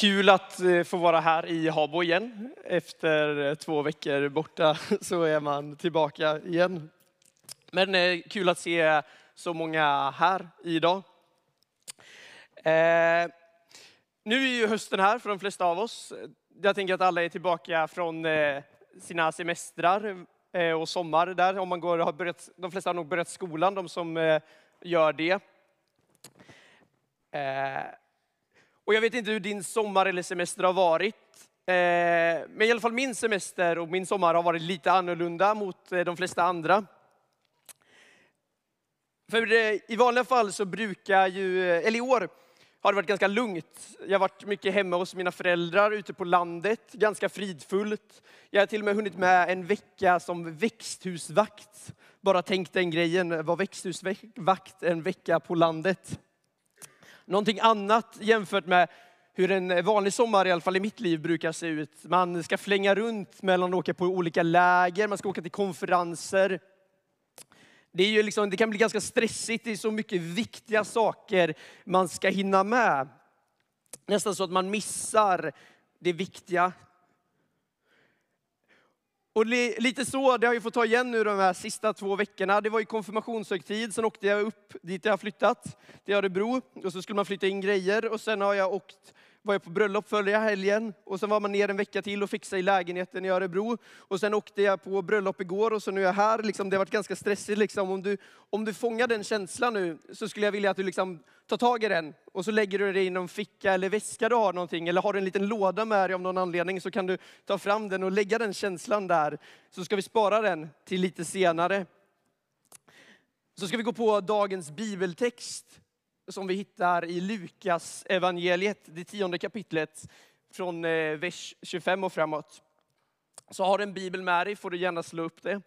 Kul att eh, få vara här i Habo igen. Efter eh, två veckor borta så är man tillbaka igen. Men eh, kul att se så många här idag. Nu är ju hösten här för de flesta av oss. Jag tänker att alla är tillbaka från sina semestrar och sommar där. Om man går, har börjat, de flesta har nog börjat skolan, de som gör det. Och jag vet inte hur din sommar eller semester har varit. Eh, men i alla fall min semester och min sommar har varit lite annorlunda mot eh, de flesta andra. För eh, i vanliga fall så brukar ju, eller i år har det varit ganska lugnt. Jag har varit mycket hemma hos mina föräldrar ute på landet, ganska fridfullt. Jag har till och med hunnit med en vecka som växthusvakt. Bara tänk den grejen, vara växthusvakt en vecka på landet någonting annat jämfört med hur en vanlig sommar, i alla fall i mitt liv, brukar se ut. Man ska flänga runt mellan att åka på olika läger, man ska åka till konferenser. Det, är ju liksom, det kan bli ganska stressigt, det är så mycket viktiga saker man ska hinna med. Nästan så att man missar det viktiga och lite så, det har jag fått ta igen nu de här sista två veckorna. Det var ju konfirmationshögtid, sen åkte jag upp dit jag har flyttat, till Örebro. Och så skulle man flytta in grejer och sen har jag åkt var jag på bröllop förra helgen och sen var man ner en vecka till och fixade i lägenheten i Örebro. Och sen åkte jag på bröllop igår och så nu är jag här. Liksom, det har varit ganska stressigt. Liksom. Om, du, om du fångar den känslan nu så skulle jag vilja att du liksom tar tag i den och så lägger du det i någon ficka eller väska du har någonting. Eller har du en liten låda med dig av någon anledning så kan du ta fram den och lägga den känslan där. Så ska vi spara den till lite senare. Så ska vi gå på dagens bibeltext som vi hittar i Lukas evangeliet, det tionde kapitlet, från eh, vers 25 och framåt. Så har du en bibel med dig får du gärna slå upp det.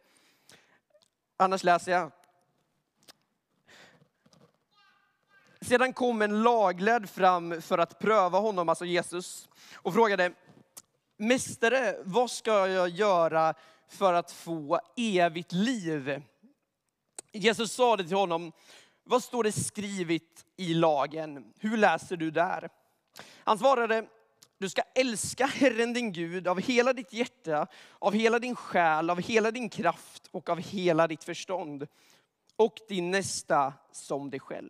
Annars läser jag. Sedan kom en laglärd fram för att pröva honom, alltså Jesus, och frågade, Mästare, vad ska jag göra för att få evigt liv? Jesus sa det till honom, vad står det skrivet i lagen? Hur läser du där? Han svarade, du ska älska Herren din Gud av hela ditt hjärta, av hela din själ, av hela din kraft och av hela ditt förstånd. Och din nästa som dig själv.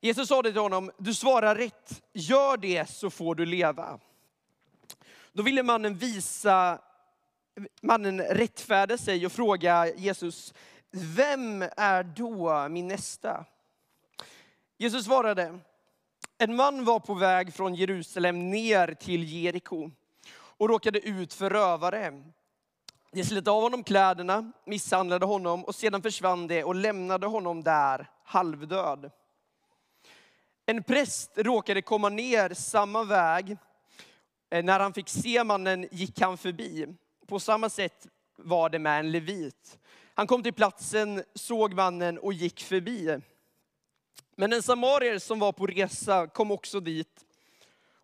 Jesus sa det till honom, du svarar rätt, gör det så får du leva. Då ville mannen visa, mannen rättfärda sig och fråga Jesus, vem är då min nästa? Jesus svarade, en man var på väg från Jerusalem ner till Jeriko och råkade ut för rövare. De slet av honom kläderna, misshandlade honom och sedan försvann de och lämnade honom där halvdöd. En präst råkade komma ner samma väg. Eh, när han fick se mannen gick han förbi. På samma sätt var det med en levit. Han kom till platsen, såg mannen och gick förbi. Men en samarier som var på resa kom också dit.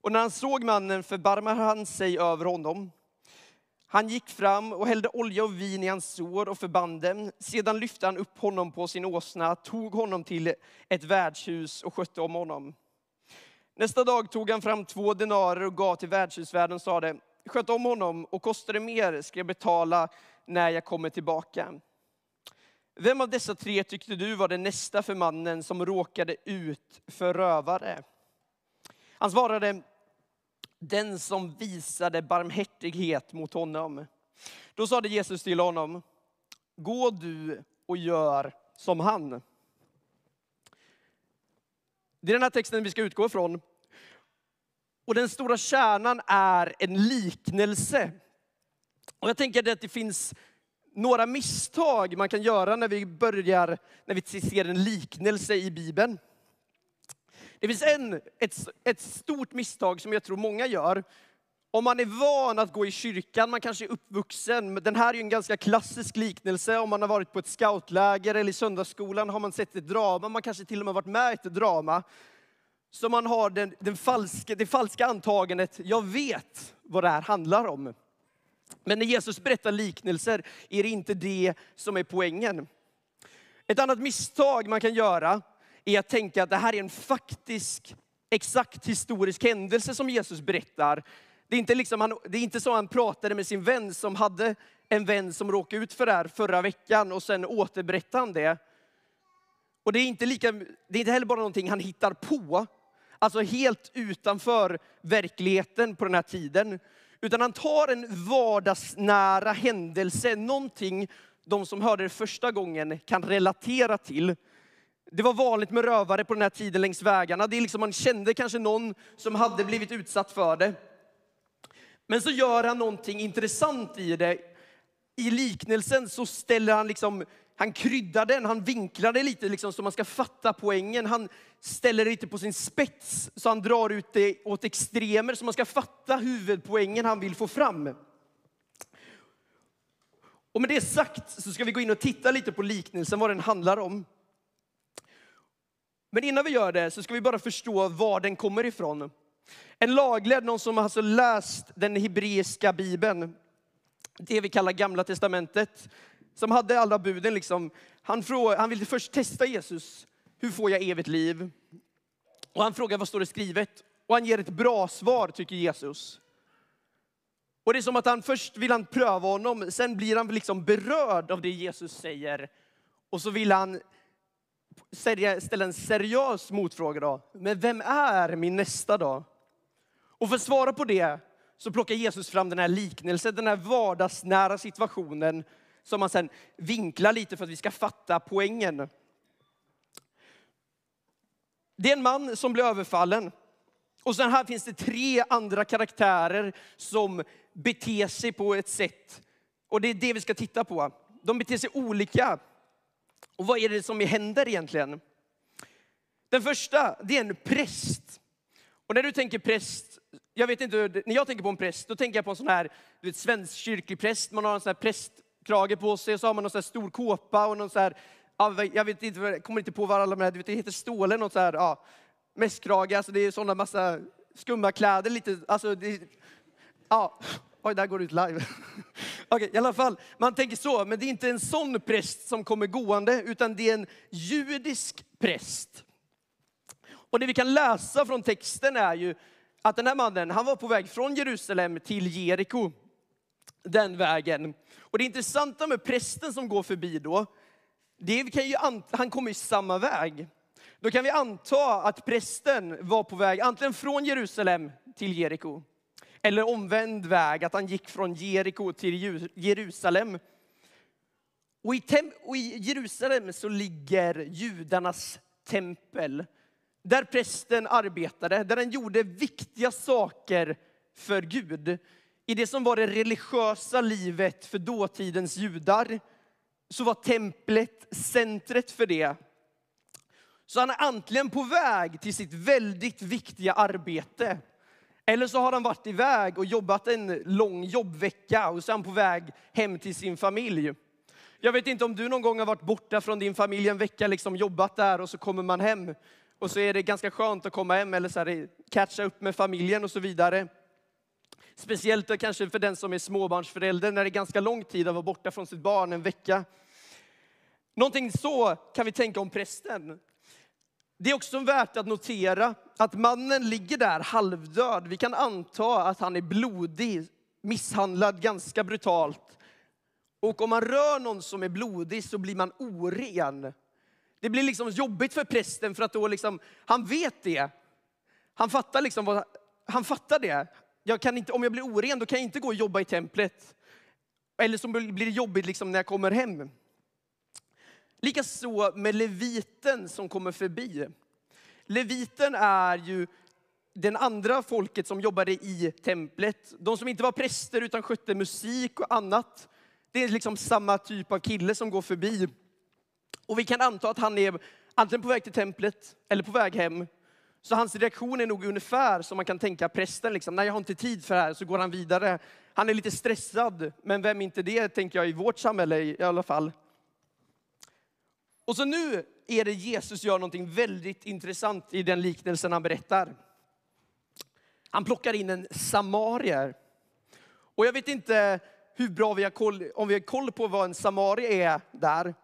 Och när han såg mannen förbarmade han sig över honom. Han gick fram och hällde olja och vin i hans sår och förband dem. Sedan lyfte han upp honom på sin åsna, tog honom till ett värdshus och skötte om honom. Nästa dag tog han fram två denarer och gav till värdshusvärden och sade, sköt om honom och kostar det mer ska jag betala när jag kommer tillbaka. Vem av dessa tre tyckte du var den nästa för mannen som råkade ut för rövare? Han svarade, den som visade barmhärtighet mot honom. Då sade Jesus till honom, gå du och gör som han. Det är den här texten vi ska utgå ifrån. Och den stora kärnan är en liknelse. Och jag tänker att det finns några misstag man kan göra när vi börjar, när vi ser en liknelse i Bibeln. Det finns en, ett, ett stort misstag som jag tror många gör. Om man är van att gå i kyrkan, man kanske är uppvuxen. Den här är ju en ganska klassisk liknelse. Om man har varit på ett scoutläger eller i söndagsskolan har man sett ett drama. Man kanske till och med varit med i ett drama. Så man har den, den falska, det falska antagandet, jag vet vad det här handlar om. Men när Jesus berättar liknelser är det inte det som är poängen. Ett annat misstag man kan göra är att tänka att det här är en faktisk exakt historisk händelse som Jesus berättar. Det är inte, liksom han, det är inte så han pratade med sin vän som hade en vän som råkade ut för det här förra veckan och sen återberättade han det. Och det är inte, lika, det är inte heller bara någonting han hittar på, alltså helt utanför verkligheten på den här tiden. Utan han tar en vardagsnära händelse, någonting de som hörde det första gången kan relatera till. Det var vanligt med rövare på den här tiden längs vägarna. Det är liksom, man kände kanske någon som hade blivit utsatt för det. Men så gör han någonting intressant i det. I liknelsen så ställer han liksom, han kryddar den, han vinklar det lite liksom så man ska fatta poängen. Han ställer det lite på sin spets så han drar ut det åt extremer så man ska fatta huvudpoängen han vill få fram. Och med det sagt så ska vi gå in och titta lite på liknelsen, vad den handlar om. Men innan vi gör det så ska vi bara förstå var den kommer ifrån. En lagledd, någon som alltså läst den hebreiska bibeln, det vi kallar gamla testamentet, som hade alla buden liksom. Han, fråga, han ville först testa Jesus. Hur får jag evigt liv? Och han frågar vad står det skrivet? Och han ger ett bra svar tycker Jesus. Och det är som att han först vill han pröva honom, sen blir han liksom berörd av det Jesus säger. Och så vill han ställa en seriös motfråga då. Men vem är min nästa då? Och för att svara på det så plockar Jesus fram den här liknelsen, den här vardagsnära situationen som man sen vinklar lite för att vi ska fatta poängen. Det är en man som blir överfallen. Och sen här finns det tre andra karaktärer som beter sig på ett sätt. Och det är det vi ska titta på. De beter sig olika. Och vad är det som händer egentligen? Den första, det är en präst. Och när du tänker präst, jag vet inte, när jag tänker på en präst, då tänker jag på en sån här du vet, svensk kyrklig präst. Man har en sån här präst, krage på sig och så har man någon så här stor kåpa och någon så här, jag vet inte, jag kommer inte på vad alla de här, det heter ståle, något så här, ja, mässkrage, alltså det är sådana massa skumma kläder, lite, alltså det, ja, oj, där går det ut live. Okej, okay, i alla fall, man tänker så, men det är inte en sån präst som kommer gående, utan det är en judisk präst. Och det vi kan läsa från texten är ju att den här mannen, han var på väg från Jerusalem till Jeriko, den vägen. Och det intressanta med prästen som går förbi då, det kan ju han kommer ju samma väg. Då kan vi anta att prästen var på väg antingen från Jerusalem till Jeriko, eller omvänd väg, att han gick från Jeriko till Jerusalem. Och i, och i Jerusalem så ligger judarnas tempel där prästen arbetade, där han gjorde viktiga saker för Gud. I det som var det religiösa livet för dåtidens judar så var templet centret för det. Så han är antingen på väg till sitt väldigt viktiga arbete. Eller så har han varit iväg och jobbat en lång jobbvecka och så är han på väg hem till sin familj. Jag vet inte om du någon gång har varit borta från din familj en vecka, liksom jobbat där och så kommer man hem och så är det ganska skönt att komma hem eller så här, catcha upp med familjen och så vidare. Speciellt kanske för den som är småbarnsförälder när det är ganska lång tid att vara borta från sitt barn en vecka. Någonting så kan vi tänka om prästen. Det är också värt att notera att mannen ligger där halvdöd. Vi kan anta att han är blodig, misshandlad ganska brutalt. Och om man rör någon som är blodig så blir man oren. Det blir liksom jobbigt för prästen för att då liksom, han vet det. Han fattar liksom vad, han fattar det. Jag kan inte, om jag blir oren då kan jag inte gå och jobba i templet. Eller så blir det jobbigt liksom när jag kommer hem. Likaså med leviten som kommer förbi. Leviten är ju den andra folket som jobbade i templet. De som inte var präster utan skötte musik och annat. Det är liksom samma typ av kille som går förbi. Och vi kan anta att han är antingen på väg till templet eller på väg hem. Så hans reaktion är nog ungefär som man kan tänka prästen. Liksom. Nej, jag har inte tid för det här. Så går han vidare. Han är lite stressad, men vem är inte det, tänker jag, i vårt samhälle i alla fall. Och så nu är det Jesus gör någonting väldigt intressant i den liknelsen han berättar. Han plockar in en samarier. Och jag vet inte hur bra vi har koll, om vi har koll på vad en samarie är där.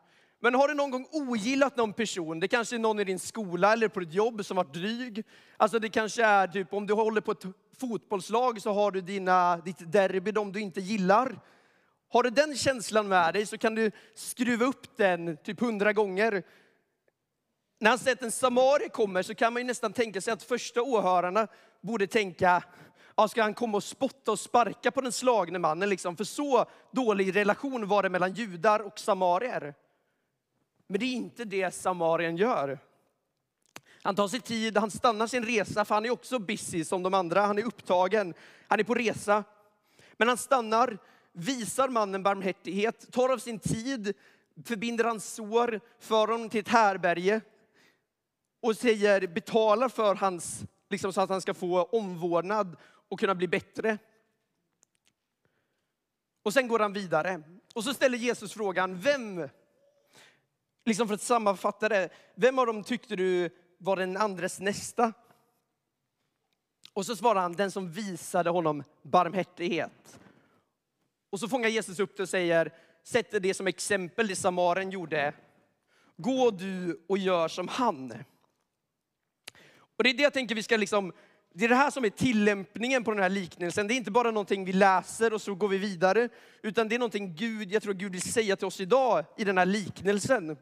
Men har du någon gång ogillat någon person? Det kanske är någon i din skola eller på ditt jobb som varit dryg. Alltså det kanske är typ om du håller på ett fotbollslag så har du dina, ditt derby, de du inte gillar. Har du den känslan med dig så kan du skruva upp den typ hundra gånger. När han säger att en samarier kommer så kan man ju nästan tänka sig att första åhörarna borde tänka, ja, ska han komma och spotta och sparka på den slagne mannen? Liksom? För så dålig relation var det mellan judar och samarier. Men det är inte det samarien gör. Han tar sig tid, han stannar sin resa, för han är också busy som de andra. Han är upptagen, han är på resa. Men han stannar, visar mannen barmhärtighet, tar av sin tid, förbinder hans sår, för honom till ett härberge och säger, betalar för hans, liksom så att han ska få omvårdnad och kunna bli bättre. Och sen går han vidare. Och så ställer Jesus frågan, vem, liksom för att sammanfatta det, vem av dem tyckte du var den andres nästa? Och så svarar han, den som visade honom barmhärtighet. Och så fångar Jesus upp det och säger, sätter det som exempel det samaren gjorde. Gå du och gör som han. Och det är det jag tänker vi ska liksom, det är det här som är tillämpningen på den här liknelsen. Det är inte bara någonting vi läser och så går vi vidare, utan det är någonting Gud, jag tror Gud vill säga till oss idag i den här liknelsen.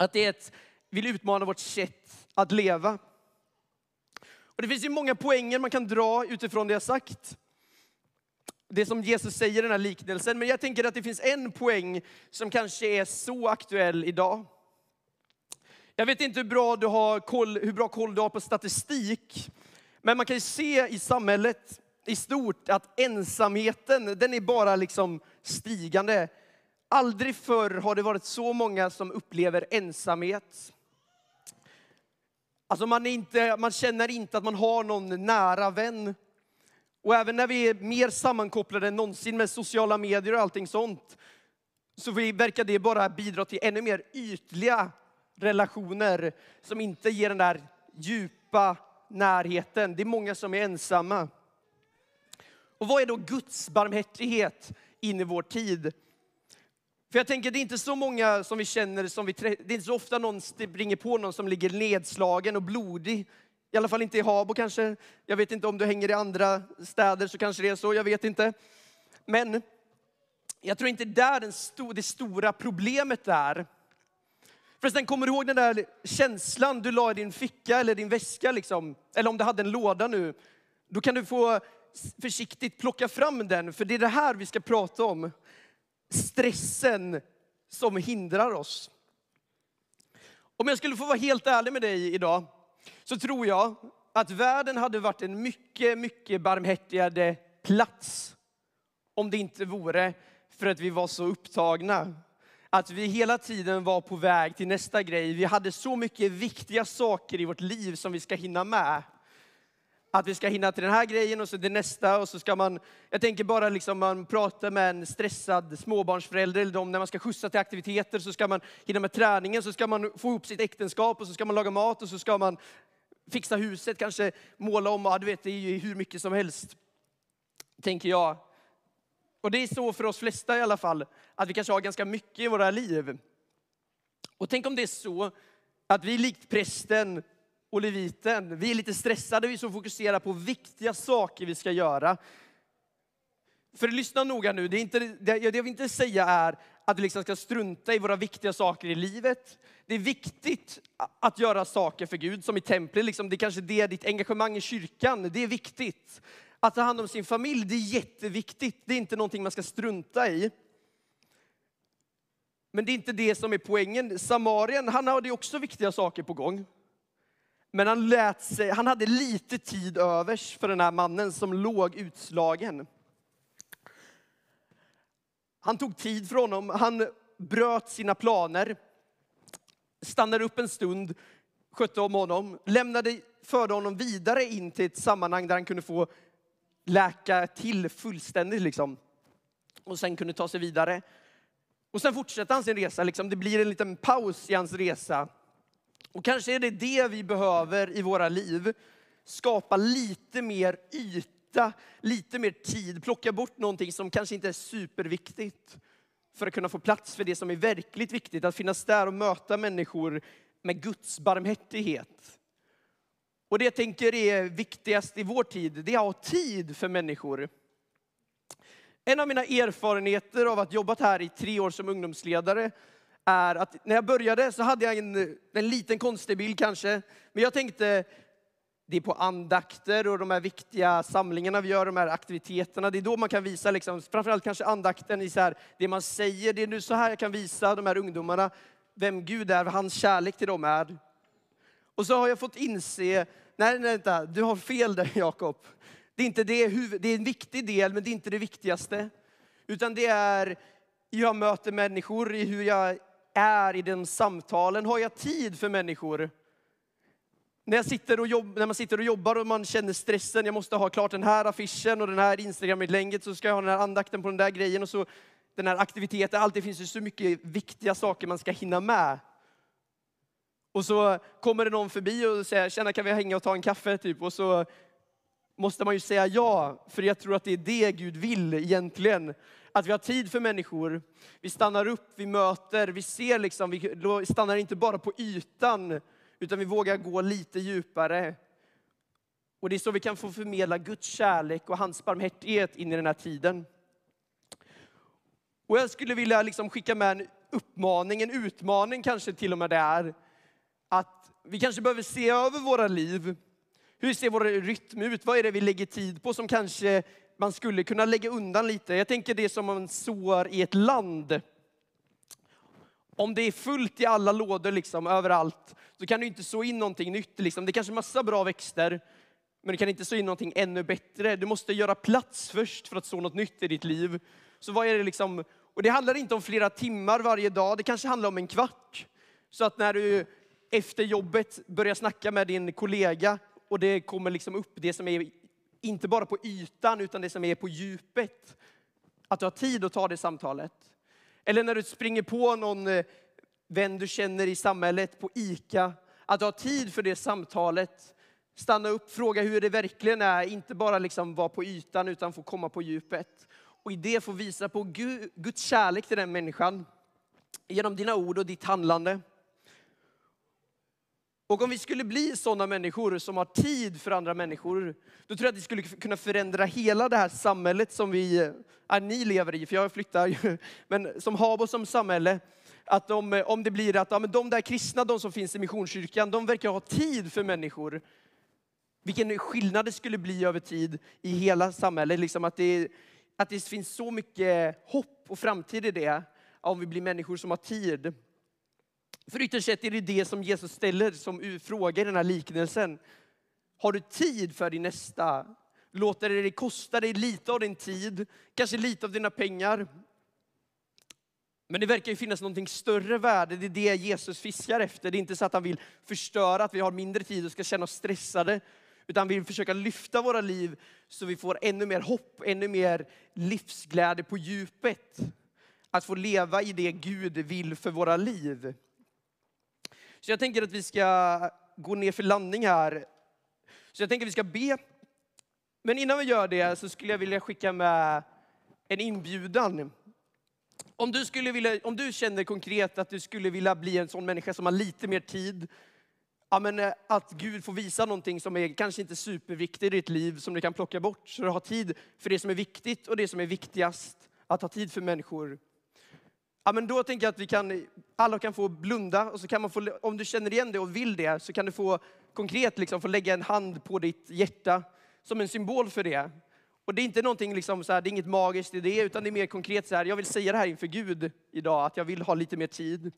Att det är ett, vill utmana vårt sätt att leva. Och det finns ju många poänger man kan dra utifrån det jag sagt. Det som Jesus säger i den här liknelsen. Men jag tänker att det finns en poäng som kanske är så aktuell idag. Jag vet inte hur bra, du har koll, hur bra koll du har på statistik. Men man kan ju se i samhället i stort att ensamheten, den är bara liksom stigande. Aldrig förr har det varit så många som upplever ensamhet. Alltså man, inte, man känner inte att man har någon nära vän. Och även när vi är mer sammankopplade än någonsin med sociala medier och allting sånt, så verkar det bara bidra till ännu mer ytliga relationer som inte ger den där djupa närheten. Det är många som är ensamma. Och vad är då Guds barmhärtighet in i vår tid? För jag tänker, det är inte så många som vi känner, som vi, det är inte så ofta någon springer på någon som ligger nedslagen och blodig. I alla fall inte i Habo kanske. Jag vet inte om du hänger i andra städer så kanske det är så, jag vet inte. Men jag tror inte där den sto, det stora problemet är. Förresten, kommer du ihåg den där känslan du la i din ficka eller din väska, liksom? eller om du hade en låda nu? Då kan du få försiktigt plocka fram den, för det är det här vi ska prata om. Stressen som hindrar oss. Om jag skulle få vara helt ärlig med dig idag, så tror jag att världen hade varit en mycket, mycket barmhärtigare plats om det inte vore för att vi var så upptagna att vi hela tiden var på väg till nästa grej. Vi hade så mycket viktiga saker i vårt liv som vi ska hinna med. Att vi ska hinna till den här grejen och så till nästa och så ska man, jag tänker bara liksom man pratar med en stressad småbarnsförälder eller de när man ska skjutsa till aktiviteter så ska man hinna med träningen, så ska man få ihop sitt äktenskap och så ska man laga mat och så ska man fixa huset, kanske måla om, ja du vet det är ju hur mycket som helst. Tänker jag. Och det är så för oss flesta i alla fall, att vi kanske har ganska mycket i våra liv. Och tänk om det är så att vi likt prästen och leviten, vi är lite stressade, vi är så fokuserade på viktiga saker vi ska göra. För lyssna noga nu, det, är inte, det jag vill inte säga är att vi liksom ska strunta i våra viktiga saker i livet. Det är viktigt att göra saker för Gud, som i templet. Liksom, det är kanske det, ditt engagemang i kyrkan, det är viktigt. Att ta hand om sin familj, det är jätteviktigt. Det är inte någonting man ska strunta i. Men det är inte det som är poängen. Samarien, han hade också viktiga saker på gång. Men han, lät sig, han hade lite tid övers för den här mannen som låg utslagen. Han tog tid för honom, han bröt sina planer, stannade upp en stund, skötte om honom, lämnade, förde honom vidare in till ett sammanhang där han kunde få läka till fullständigt liksom. Och sen kunde ta sig vidare. Och sen fortsätter han sin resa, liksom. det blir en liten paus i hans resa. Och kanske är det det vi behöver i våra liv. Skapa lite mer yta, lite mer tid, plocka bort någonting som kanske inte är superviktigt. för att kunna få plats för det som är verkligt viktigt, att finnas där och möta människor med Guds barmhärtighet. Och det jag tänker är viktigast i vår tid, det är att ha tid för människor. En av mina erfarenheter av att jobbat här i tre år som ungdomsledare är att när jag började så hade jag en, en liten konstig bild kanske. Men jag tänkte, det är på andakter och de här viktiga samlingarna vi gör, de här aktiviteterna. Det är då man kan visa, liksom, framförallt kanske andakten i så här, det man säger. Det är nu så här jag kan visa de här ungdomarna vem Gud är, vad hans kärlek till dem är. Och så har jag fått inse, nej, nej, vänta, du har fel där Jakob. Det är inte det, det är en viktig del, men det är inte det viktigaste. Utan det är hur jag möter människor, i hur jag är i den samtalen. Har jag tid för människor? När, jag sitter och jobb, när man sitter och jobbar och man känner stressen, jag måste ha klart den här affischen och den här Instagram-inlägget, så ska jag ha den här andakten på den där grejen och så den här aktiviteten. Allt det finns ju så mycket viktiga saker man ska hinna med. Och så kommer det någon förbi och säger, tjena kan vi hänga och ta en kaffe? Typ. Och så måste man ju säga ja, för jag tror att det är det Gud vill egentligen. Att vi har tid för människor. Vi stannar upp, vi möter, vi ser liksom, vi stannar inte bara på ytan, utan vi vågar gå lite djupare. Och det är så vi kan få förmedla Guds kärlek och hans barmhärtighet in i den här tiden. Och jag skulle vilja liksom skicka med en uppmaning, en utmaning kanske till och med där. Att vi kanske behöver se över våra liv. Hur ser vår rytm ut? Vad är det vi lägger tid på som kanske man skulle kunna lägga undan lite? Jag tänker det som man sår i ett land. Om det är fullt i alla lådor, liksom, överallt, så kan du inte så in någonting nytt. Liksom. Det är kanske massa bra växter, men du kan inte så in någonting ännu bättre. Du måste göra plats först för att så något nytt i ditt liv. Så vad är det liksom, och det handlar inte om flera timmar varje dag, det kanske handlar om en kvart. Så att när du efter jobbet börjar snacka med din kollega och det kommer liksom upp det som är inte bara på ytan utan det som är på djupet. Att du har tid att ta det samtalet. Eller när du springer på någon eh, vän du känner i samhället på ICA. Att du har tid för det samtalet. Stanna upp, fråga hur det verkligen är. Inte bara liksom vara på ytan utan få komma på djupet. Och i det få visa på Guds kärlek till den människan. Genom dina ord och ditt handlande. Och om vi skulle bli sådana människor som har tid för andra människor, då tror jag att vi skulle kunna förändra hela det här samhället som vi, ja, ni lever i, för jag flyttar ju, men som Habo som samhälle, att de, om det blir att ja, men de där kristna, de som finns i Missionskyrkan, de verkar ha tid för människor. Vilken skillnad det skulle bli över tid i hela samhället. Liksom att, det, att det finns så mycket hopp och framtid i det, om vi blir människor som har tid. För ytterst sett är det det som Jesus ställer som fråga i den här liknelsen. Har du tid för din nästa? Låter det dig kosta dig lite av din tid, kanske lite av dina pengar. Men det verkar ju finnas någonting större värde, det är det Jesus fiskar efter. Det är inte så att han vill förstöra, att vi har mindre tid och ska känna oss stressade. Utan han vill försöka lyfta våra liv så vi får ännu mer hopp, ännu mer livsglädje på djupet. Att få leva i det Gud vill för våra liv. Så jag tänker att vi ska gå ner för landning här. Så jag tänker att vi ska be. Men innan vi gör det så skulle jag vilja skicka med en inbjudan. Om du, skulle vilja, om du känner konkret att du skulle vilja bli en sån människa som har lite mer tid, ja, men eh, att Gud får visa någonting som är kanske inte superviktigt i ditt liv, som du kan plocka bort, så du har tid för det som är viktigt och det som är viktigast. Att ha tid för människor. Ja, men då tänker jag att vi kan, alla kan få blunda och så kan man få, om du känner igen det och vill det, så kan du få konkret liksom, få lägga en hand på ditt hjärta som en symbol för det. Och det är inte någonting liksom så här, det är inget magiskt i det, utan det är mer konkret så här, jag vill säga det här inför Gud idag, att jag vill ha lite mer tid.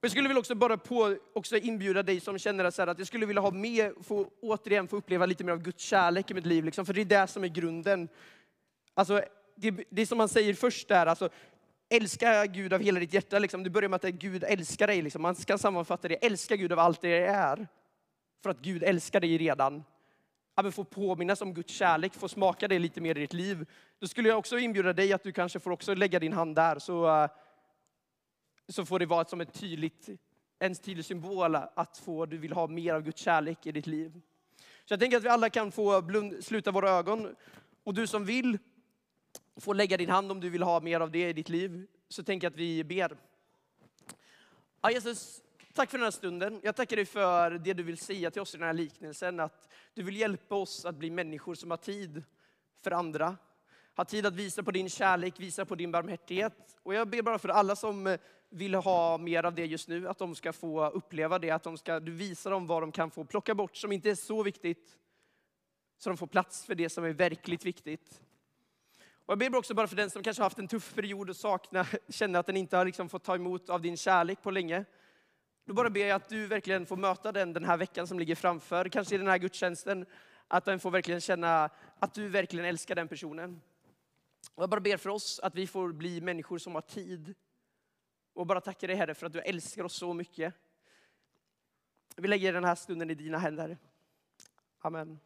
Jag skulle vilja också bara på, också inbjuda dig som känner så här, att jag skulle vilja ha mer, få, återigen få uppleva lite mer av Guds kärlek i mitt liv, liksom, för det är det som är grunden. Alltså, det, det som man säger först där, alltså, älska Gud av hela ditt hjärta. Liksom. Du börjar med att Gud älskar dig. Liksom. Man kan sammanfatta det, älska Gud av allt det är. För att Gud älskar dig redan. Att få påminnas om Guds kärlek, få smaka det lite mer i ditt liv. Då skulle jag också inbjuda dig att du kanske får också lägga din hand där. Så, eh, så får det vara som ett tydligt, en tydlig symbol att få, du vill ha mer av Guds kärlek i ditt liv. Så jag tänker att vi alla kan få blund, sluta våra ögon. Och du som vill får lägga din hand om du vill ha mer av det i ditt liv, så tänker jag att vi ber. Ja, Jesus, tack för den här stunden. Jag tackar dig för det du vill säga till oss i den här liknelsen, att du vill hjälpa oss att bli människor som har tid för andra. Har tid att visa på din kärlek, visa på din barmhärtighet. Och jag ber bara för alla som vill ha mer av det just nu, att de ska få uppleva det, att de ska, du visar dem vad de kan få plocka bort som inte är så viktigt, så de får plats för det som är verkligt viktigt. Och jag ber också bara för den som kanske har haft en tuff period och saknar, känner att den inte har liksom fått ta emot av din kärlek på länge. Då bara ber jag att du verkligen får möta den den här veckan som ligger framför, kanske i den här gudstjänsten, att den får verkligen känna att du verkligen älskar den personen. Och jag bara ber för oss att vi får bli människor som har tid. Och bara tacka dig Herre för att du älskar oss så mycket. Vi lägger den här stunden i dina händer. Amen.